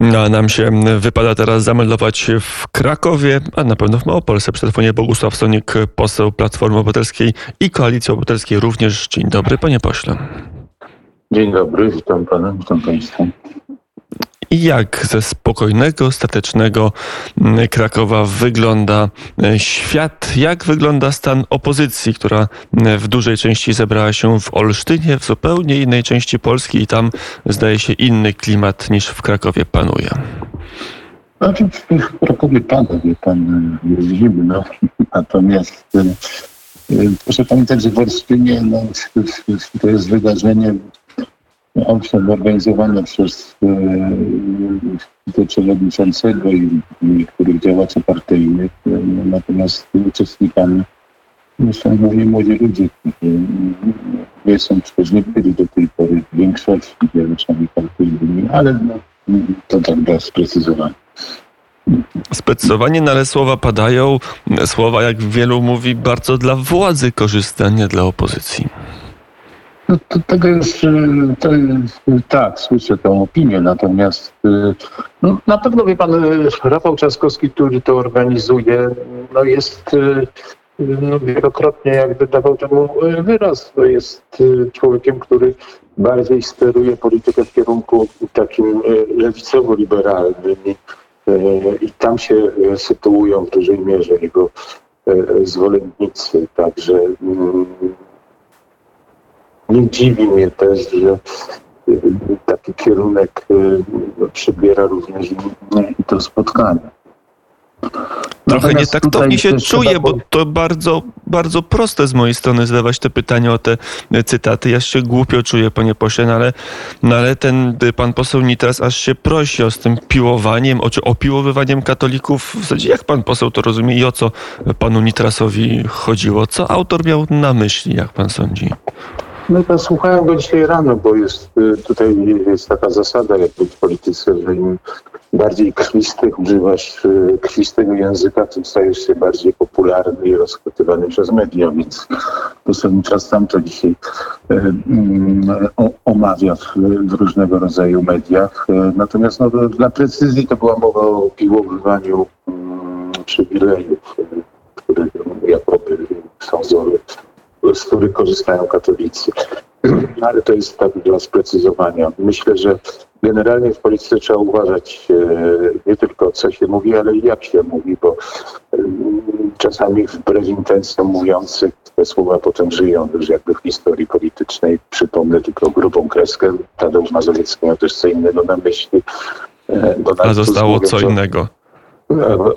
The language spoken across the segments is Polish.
No, a nam się wypada teraz zameldować w Krakowie, a na pewno w Małopolsce. Przy telefonie Bogusław Sonik, poseł Platformy Obywatelskiej i Koalicji Obywatelskiej również. Dzień dobry, panie pośle. Dzień dobry, witam pana, witam państwa. I jak ze spokojnego, statecznego Krakowa wygląda e, świat? Jak wygląda stan opozycji, która w dużej części zebrała się w Olsztynie, w zupełnie innej części Polski i tam zdaje się inny klimat niż w Krakowie panuje? Znaczy w Krakowie pada, wie pan, jest zimno, natomiast e, e, proszę pamiętać, że w Olsztynie no, to jest wydarzenie owszem, organizowane przez e, przewodniczącego i niektórych działaczy partyjnych, e, natomiast uczestnikami są głównie młodzi ludzie, którzy nie są przecież nie byli do tej pory w większości działaczami partyjnymi, ale no, to tak dla sprecyzowania. Sprecyzowanie, no ale słowa padają. Słowa, jak wielu mówi, bardzo dla władzy korzystne, nie dla opozycji. No, to, tego jest, y, to jest, tak, słyszę tę opinię, natomiast y, no, na pewno wie pan, Rafał Trzaskowski, który to organizuje, no jest no, wielokrotnie jakby dawał temu wyraz. To jest człowiekiem, który bardziej steruje politykę w kierunku takim lewicowo-liberalnym i, i tam się sytuują w dużej mierze jego zwolennicy. Także mm, nie dziwi mnie też, że y, taki kierunek y, przybiera również i to spotkanie. Trochę nie taktownie się czuję, bo to bardzo, bardzo proste z mojej strony zadawać te pytania o te cytaty. Ja się głupio czuję, panie pośle, no ale, no ale ten pan poseł Nitras aż się prosi o z tym piłowaniem, o opiłowywaniem katolików. W zasadzie jak pan poseł to rozumie i o co panu Nitrasowi chodziło? Co autor miał na myśli, jak pan sądzi? No ja słuchałem go dzisiaj rano, bo jest y, tutaj jest taka zasada jakby w polityce, że im bardziej krwistych używasz y, krwistego języka, tym stajesz się bardziej popularny i rozchwytywany przez media, więc poseł czas tam to dzisiaj y, mm, omawia w, w, różnego rodzaju mediach. Natomiast no, dla precyzji to była mowa o piłowywaniu mm, przywilejów, które jakoby są z których korzystają katolicy. Ale to jest tak dla sprecyzowania. Myślę, że generalnie w polityce trzeba uważać e, nie tylko co się mówi, ale i jak się mówi, bo mm, czasami wbrew intencjom mówiących te słowa potem żyją już jakby w historii politycznej. Przypomnę tylko grubą kreskę. Tadeusz Mazowiecki miał też co innego na myśli. E, A zostało co innego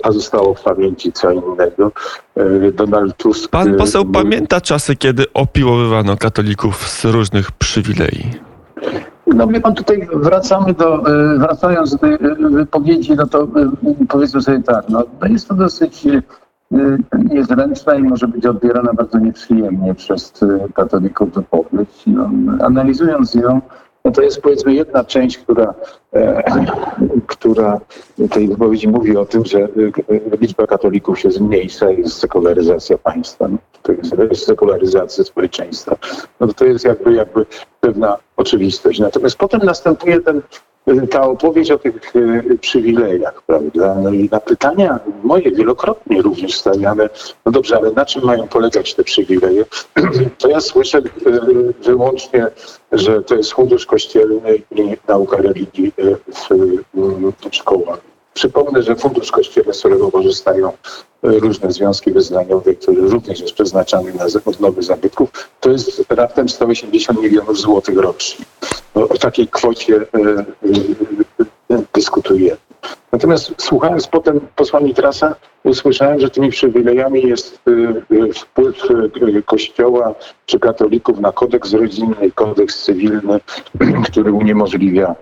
a zostało w pamięci co innego. E, Donald Tusk... Pan poseł pamięta czasy, kiedy opiłowywano katolików z różnych przywilei? No wie pan, tutaj wracamy do, e, wracając do tej e, wypowiedzi, no to powiedzmy sobie tak, no, no jest to dosyć niezręczna i może być odbierana bardzo nieprzyjemnie przez katolików wypowiedź. No, analizując ją, no to jest powiedzmy jedna część, która, e, która tej wypowiedzi mówi o tym, że e, liczba katolików się zmniejsza i jest sekularyzacja państwa. No, to jest sekularyzacja społeczeństwa. No to jest jakby, jakby pewna oczywistość. Natomiast potem następuje ten ta opowieść o tych e, przywilejach, prawda? No i na pytania moje wielokrotnie również stawiane, no dobrze, ale na czym mają polegać te przywileje? To ja słyszę e, wyłącznie, że to jest fundusz kościelny i nauka religii e, w szkołach. Przypomnę, że Fundusz Kościelny, z którego korzystają różne związki wyznaniowe, który również jest przeznaczany na odnowy zabytków, to jest raptem 180 milionów złotych rocznie. O, o takiej kwocie e, e, dyskutujemy. Natomiast słuchając potem posła Nitrasa, usłyszałem, że tymi przywilejami jest e, wpływ Kościoła czy katolików na kodeks rodzinny, kodeks cywilny, który uniemożliwia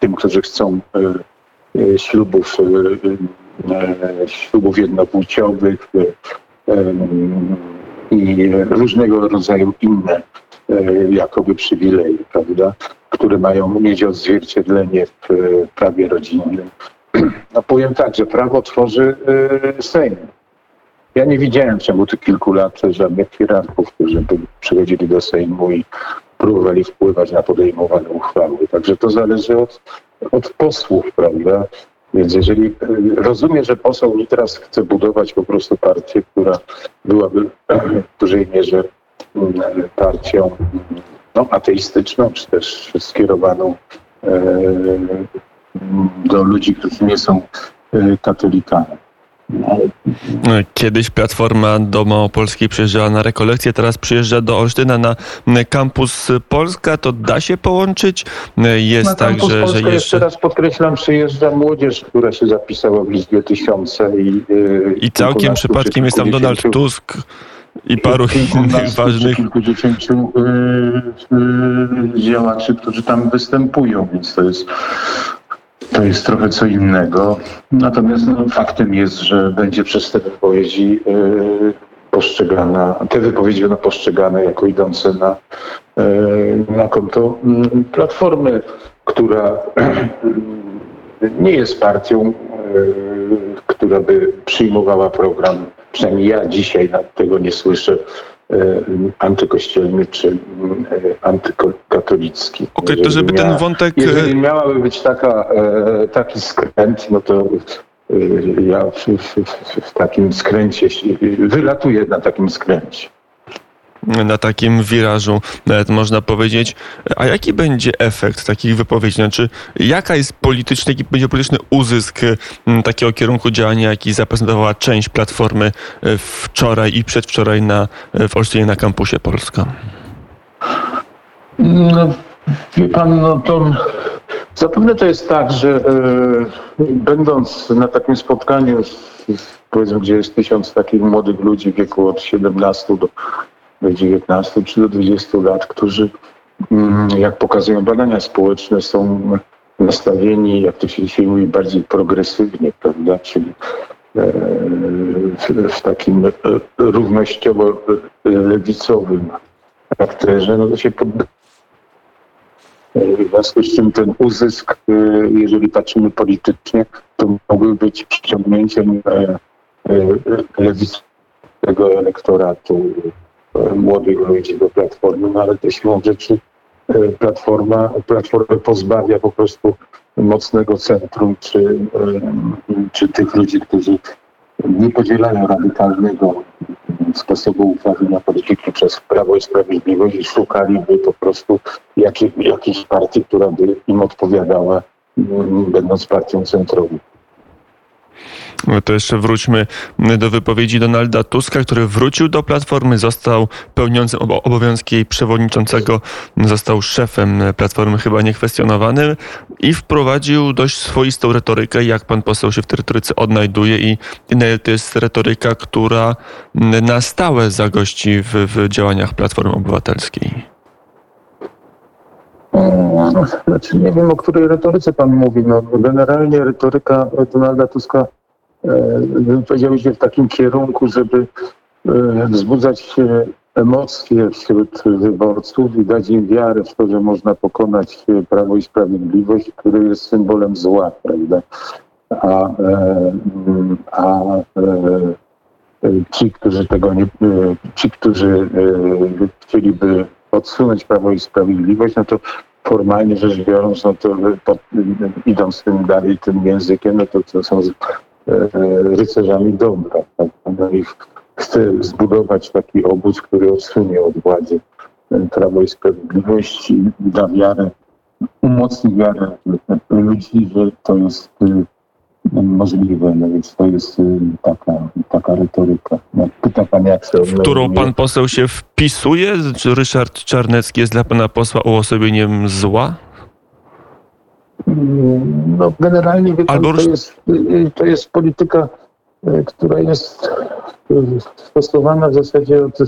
tym, którzy chcą ślubów E, ślubów jednopłciowych e, i różnego rodzaju inne e, jakoby przywileje, prawda, które mają mieć odzwierciedlenie w prawie rodzinnym. No powiem tak, że prawo tworzy Sejm. Ja nie widziałem w ciągu tych kilku lat żadnych hierarchów, którzy by przychodzili do Sejmu i próbowali wpływać na podejmowane uchwały. Także to zależy od od posłów, prawda? Więc jeżeli y, rozumiem, że poseł teraz chce budować po prostu partię, która byłaby w dużej mierze mm, partią no, ateistyczną, czy też skierowaną e, do ludzi, którzy nie są e, katolikami. No, Kiedyś Platforma do Małopolskiej przyjeżdżała na rekolekcję, teraz przyjeżdża do Olsztyna na kampus Polska. To da się połączyć? Jest na tak, że, Polska że jeszcze... jeszcze raz podkreślam, przyjeżdża młodzież, która się zapisała w liczbie tysiąca i, yy, I całkiem przypadkiem jest tam Donald Tusk i paru innych ważnych kilkudziesięciu y, y, działaczy, którzy tam występują, więc to jest, to jest trochę co innego. Natomiast no, faktem jest, że będzie przez te wypowiedzi y, postrzegana, te wypowiedzi będą postrzegane jako idące na, y, na konto y, Platformy, która nie jest partią, y, która by przyjmowała program, przynajmniej ja dzisiaj tego nie słyszę, antykościelny czy y, antykatolicki. Okej, to Jeżeli żeby ten miała- wątek... Jeżeli miałaby być taka, e, taki skręt, no to ja w, w, w, w takim skręcie, wylatuję na takim skręcie. Na takim wirażu, nawet można powiedzieć. A jaki będzie efekt takich wypowiedzi? Znaczy, jaka jest polityczny, jaki będzie polityczny uzysk takiego kierunku działania, jaki zaprezentowała część Platformy e, wczoraj i przedwczoraj na, w Olsztynie na kampusie Polska? No, wie pan, no to zapewne to jest tak, że e, będąc na takim spotkaniu, z- z- powiedzmy, gdzie jest tysiąc takich młodych ludzi w wieku od 17 do, do 19 czy do 20 lat, którzy, mm, jak pokazują badania społeczne, są nastawieni, jak to się dzisiaj mówi, bardziej progresywnie, prawda, czyli e, w, takim e, równościowo-lewicowym charakterze, no to się pod, w związku z czym ten uzysk, y, jeżeli patrzymy politycznie, to mógłby być przyciągnięciem e, e, lewicowego elektoratu. e, młodych ludzi do Platformy, no ale to siłą rzeczy e, Platforma, Platformę pozbawia po prostu mocnego centrum, czy, e, czy tych ludzi, którzy nie podzielają radykalnego sposobu uprawiania polityki przez Prawo i Sprawiedliwość i szukaliby po prostu jakiej, jakiejś partii, która by im odpowiadała, mm, będąc partią centrową. To jeszcze wróćmy do wypowiedzi Donalda Tuska, który wrócił do Platformy, został pełniącym obo- obowiązki jej przewodniczącego, został szefem Platformy chyba niekwestionowanym i wprowadził dość swoistą retorykę, jak pan poseł się w tej retoryce odnajduje i to jest retoryka, która na stałe zagości w, w działaniach Platformy Obywatelskiej. No, Znaczy nie wiem, o której retoryce pan mówi. No, generalnie retoryka Donalda Tuska e, powiedziałbym się w takim kierunku, żeby e, wzbudzać emocje wśród wyborców i dać im wiarę w to, że można pokonać e, Prawo i Sprawiedliwość, które jest symbolem zła, prawda? A, mm, a ci, którzy tego nie, ci, którzy chcieliby odsunąć Prawo i Sprawiedliwość, no to formalnie rzecz biorąc, no to pod, idąc tym dalej, tym językiem, no to, to są rycerzami dobra. Tak? No ich chce zbudować taki obóz, który odsunie od władzy e, Prawo i Sprawiedliwość i da wiarę, umocni wiarę ludzi, że to jest e, możliwe. No więc to jest e, taka, taka retoryka. No, pyta pan, jak to W którą pan poseł się wpisuje? Czy Ryszard Czarnecki jest dla pana posła uosobieniem zła? No generalnie wie pan, to, jest, y, to jest polityka, y, która jest stosowana w zasadzie od,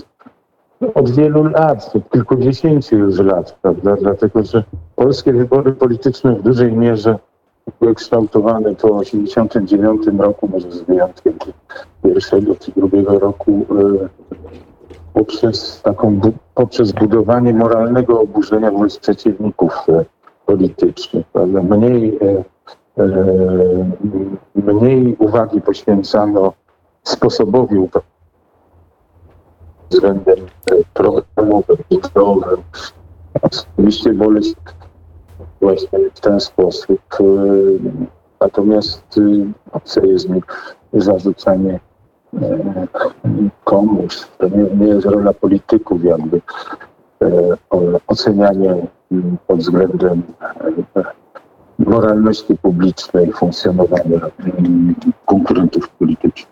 od wielu lat, od kilkudziesięciu już lat, prawda? Dlatego, że polskie wybory polityczne w dużej mierze były kształtowane po 1989 roku, może z wyjątkiem pierwszego czy drugiego roku, y, poprzez taką, poprzez budowanie moralnego oburzenia wobec przeciwników politycznych, prawda? Mniej, e, e, mniej uwagi poświęcano sposobowi upa- względem e, programowym, ideowym. Oczywiście się właśnie w ten sposób. Natomiast obce jest mi zarzucanie komuś, to nie, nie jest rola polityków jakby, ocenianie mm, pod względem e, moralności publicznej funkcjonowania mm, konkurentów politycznych.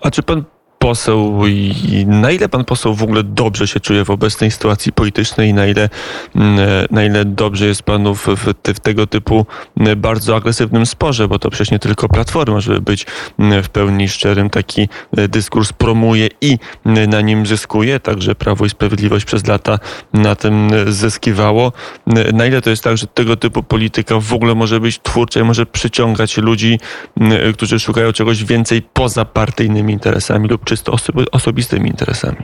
A czy pan poseł, i na ile pan poseł w ogóle dobrze się czuje w obecnej sytuacji politycznej i na ile, mm, na ile dobrze jest panu w, w, w tego typu mm, bardzo agresywnym sporze, bo to przecież nie tylko Platforma, żeby być mm, w pełni szczerym, taki e, dyskurs promuje i na nim zyskuje, także Prawo i Sprawiedliwość przez lata na tym e, zyskiwało. Na ile to jest tak, że tego typu polityka w ogóle może być twórcza i może przyciągać ludzi, którzy szukają czegoś więcej poza partyjnymi interesami lub czysto oso- osobistymi interesami.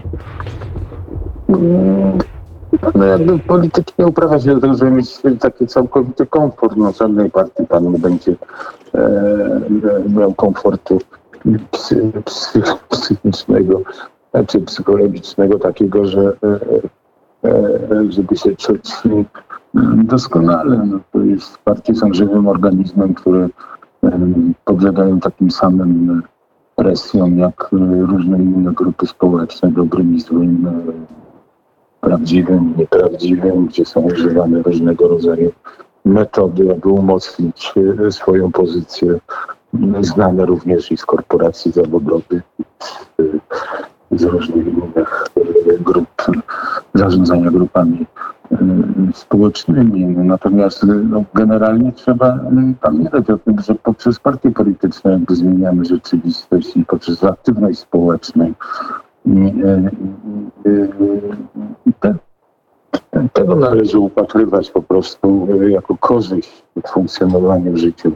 No jakby polityki nie uprawia się do żeby mieć taki całkowity komfort. No żadnej partii pan nie będzie e, miał komfortu psy, psy, psychicznego czy psychologicznego takiego, że e, e, żeby się czuć doskonale. No to jest, partie są żywym organizmem, które em, podlegają takim samym presjom jak e, różne inne grupy społeczne, dobrym i złym, e, prawdziwym, nieprawdziwym, gdzie są używane różnego rodzaju metody, aby umocnić e, swoją pozycję, znane również i z korporacji zawodowych, z, z różnych innych grup zarządzania grupami społecznymi. No, Natomiast e, no, generalnie trzeba e, pamiętać o tym, że poprzez partie polityczne jakby zmieniamy rzeczywistość i poprzez aktywność społeczną te, te- tego należy upatrywać po prostu jako korzyść w funkcjonowaniu w życiu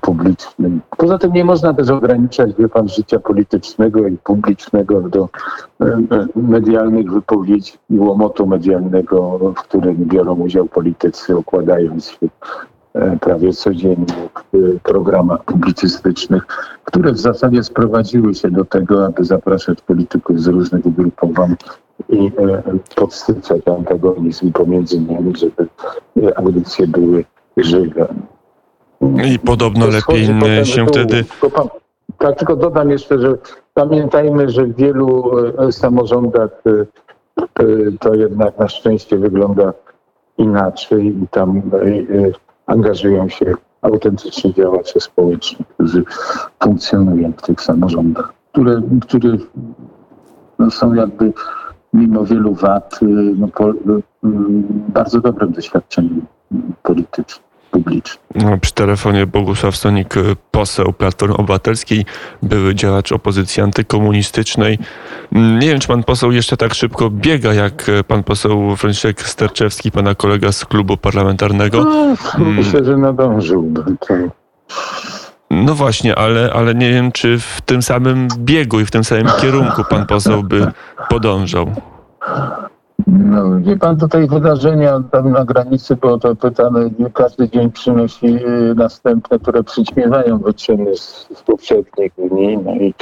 publicznym. Poza tym nie można też ograniczać, wie pan, życia politycznego i publicznego do e, e, medialnych wypowiedzi i łomotu medialnego, w którym biorą udział politycy, okładając się e, prawie codziennie w e, programach publicystycznych, które w zasadzie sprowadziły się do tego, aby zapraszać polityków z różnych ugrupowań i e, podsycać antagonizm pomiędzy nimi, żeby e, audycje były żywe. I podobno lepiej się wtedy. Tak, tylko dodam jeszcze, że pamiętajmy, że w wielu e, samorządach e, e, to jednak na szczęście wygląda inaczej i tam angażują się autentyczni działacze społeczni, którzy funkcjonują w tych samorządach, które, które no, są jakby mimo wielu wad no, po, bardzo dobrym doświadczeniem politycznym, No, przy telefonie Bogusław Sonik, e, poseł Platformy Obywatelskiej, były działacz opozycji antykomunistycznej. Mm, Nie wiem, czy pan poseł jeszcze tak szybko biega, jak e, pan poseł Franciszek Sterczewski, pana kolega z klubu parlamentarnego. No, myślę, że nadążyłbym. To No właśnie, ale, ale nie wiem, czy w tym samym biegu i w tym samym kierunku pan poseł by podążał. No, wie pan, tutaj wydarzenia tam na granicy było to pytane, każdy dzień przynosi y, następne, które przyćmiewają wyczyny z, z poprzednich dni. No i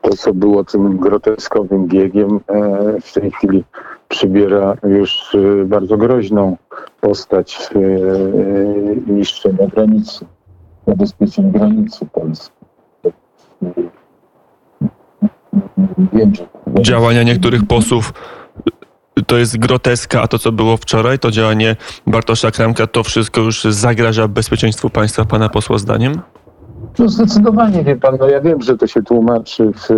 to, co było tym groteskowym biegiem, e, w tej chwili przybiera już e, bardzo groźną postać e, e, niszczenia granicy, zabezpieczeń granicy Polski. Wiem, że Działania niektórych posłów to jest groteska, a to, co było wczoraj, to działanie Bartosza Kramka, to wszystko już zagraża bezpieczeństwu państwa, pana posła zdaniem? No zdecydowanie, wie pan, no ja wiem, że to się tłumaczy w,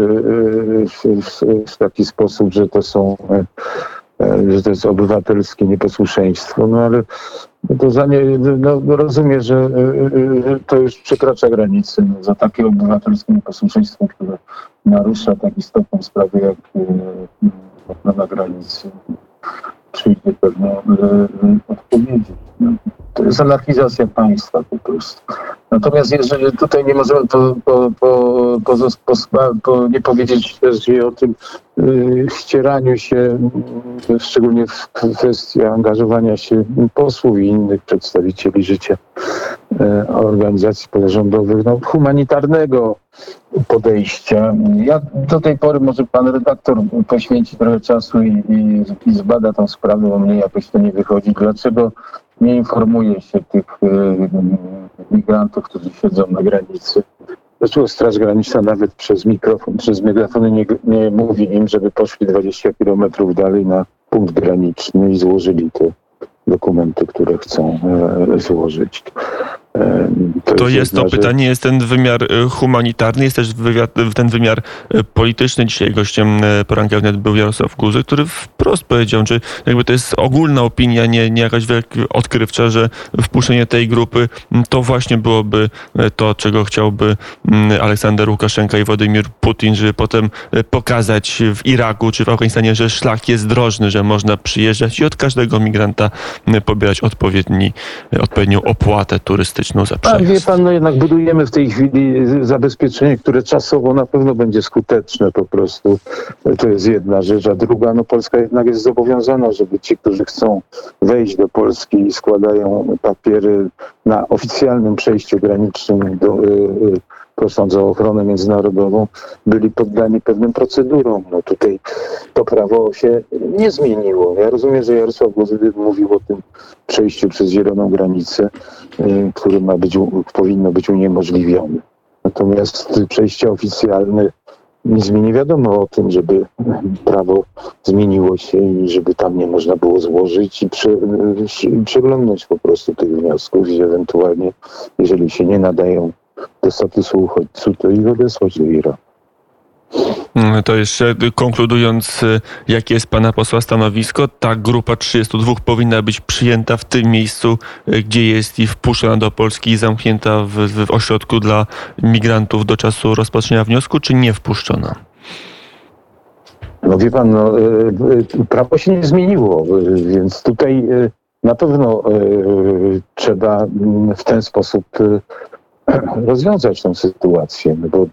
w, w, w taki sposób, że to są, e, e, że to jest obywatelskie nieposłuszeństwo, no ale to za nie, no, rozumiem, że e, to już przekracza granice. No, za takie obywatelskie nieposłuszeństwo, które narusza tak istotną sprawę jak ochrona granicy, przyjdzie pewno e, e, odpowiedzi. To jest anarchizacja państwa po prostu. Natomiast jeżeli tutaj nie możemy po, po, po, po, nie powiedzieć też o tym y, ścieraniu się, y, szczególnie w kwestii angażowania się posłów i innych przedstawicieli życia y, organizacji pozarządowych, no, humanitarnego podejścia. Ja do tej pory może pan redaktor poświęci trochę czasu i, i, i zbada tą sprawę, bo mnie jakoś to nie wychodzi. Dlaczego nie informuje się tych e, migrantów, którzy siedzą na granicy. Zresztą Straż Graniczna nawet przez mikrofon, przez megafony nie, nie mówi im, żeby poszli 20 kilometrów dalej na punkt graniczny i złożyli te dokumenty, które chcą e, złożyć. E, To jest to pytanie, jest ten wymiar e, humanitarny, jest też wywiad, ten wymiar e, polityczny. Dzisiaj gościem poranka wnet był Jarosław Guzy, który wprost powiedział, czy jakby to jest ogólna opinia, nie, nie jakaś odkrywcza, że wpuszczenie tej grupy to właśnie byłoby to, czego chciałby Aleksander Łukaszenka i Władimir Putin, żeby potem pokazać w Iraku czy w Afganistanie, że szlak jest drożny, że można przyjeżdżać i od każdego migranta pobierać odpowiedni, odpowiednią opłatę turystyczną za A wie przejazd. pan, no jednak budujemy w tej chwili zabezpieczenie, które czasowo na pewno będzie skuteczne po prostu. To jest jedna rzecz. A druga, no Polska jednak jest zobowiązana, żeby ci, którzy chcą wejść do Polski i składają papiery na oficjalnym przejściu granicznym, do, y, y, prosząc o ochronę międzynarodową, byli poddani pewnym procedurom. No tutaj to prawo się nie zmieniło. Ja rozumiem, że Jarosław Głowy mówił o tym przejściu przez zieloną granicę, y, który ma być, powinno być uniemożliwione. Natomiast przejście oficjalne nic mi nie wiadomo o tym, żeby prawo zmieniło się i żeby tam nie można było złożyć i y, przeglądnąć po prostu tych wniosków i ewentualnie, jeżeli się nie nadają do statusu uchodźców, to ich odesłać do Iraku. Mm, To jeszcze konkludując, y, jakie jest pana posła stanowisko, ta grupa 32 powinna być przyjęta w tym miejscu, y, gdzie jest i wpuszczona do Polski i zamknięta w, w, ośrodku dla migrantów do czasu rozpatrzenia wniosku, czy nie wpuszczona? No wie pan, no, y, prawo się nie zmieniło, więc tutaj na pewno trzeba mm, w ten sposób rozwiązać tę sytuację, no bo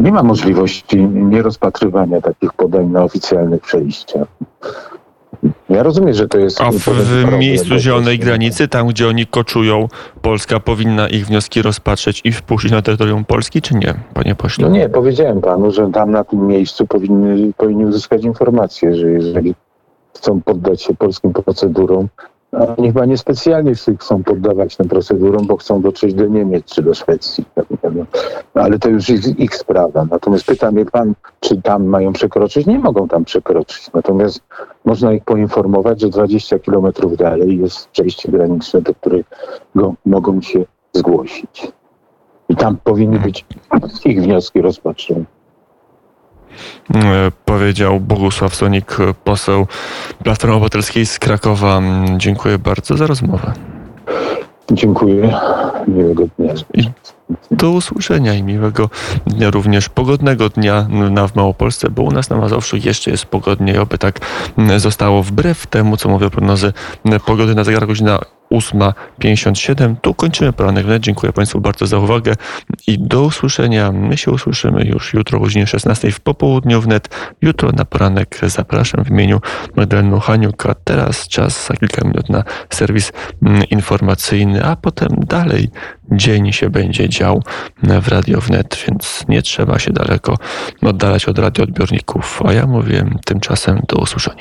nie ma możliwości nierozpatrywania takich podań na oficjalnych przejściach. Ja rozumiem, że to jest... A w, w miejscu zielonej granicy, tam gdzie oni koczują, Polska powinna ich wnioski rozpatrzeć i wpuścić na terytorium Polski, czy nie, panie pośle? No nie, powiedziałem panu, że tam na tym miejscu powinny, powinni uzyskać informację, że jeżeli chcą poddać się polskim procedurom, a oni chyba niespecjalnie chcą poddawać tym procedurom, bo chcą dotrzeć do Niemiec czy do Szwecji. No, Ale to już jest ich sprawa. Natomiast pyta mnie pan, czy tam mają przekroczyć? Nie mogą tam przekroczyć. Natomiast można ich poinformować, że 20 kilometrów dalej jest przejście graniczne, do którego mogą się zgłosić. I tam powinny być ich wnioski rozpatrzone. E, powiedział Bogusław Sonik, e, poseł Platformy Obywatelskiej z Krakowa. Mm, Dziękuję bardzo za rozmowę. Dziękuję. Miłego dnia. I do usłyszenia i miłego dnia również pogodnego dnia na w Małopolsce, bo u nas na Mazowszu jeszcze jest pogodnie i oby tak mm, zostało wbrew temu, co mówią prognozy mm, pogody na zegarach godzina 8.57. Tu kończymy poranek wnet. Dziękuję Państwu bardzo za uwagę i do usłyszenia. My się usłyszymy już jutro o godzinie 16 w popołudniu wnet. Jutro na poranek zapraszam w imieniu Magdaleny Haniuk, a teraz czas za kilka minut na serwis mm, informacyjny, a potem dalej dzień się będzie dział w Radio Wnet, więc nie trzeba się daleko oddalać od radioodbiorników. A ja mówię tymczasem do usłyszenia.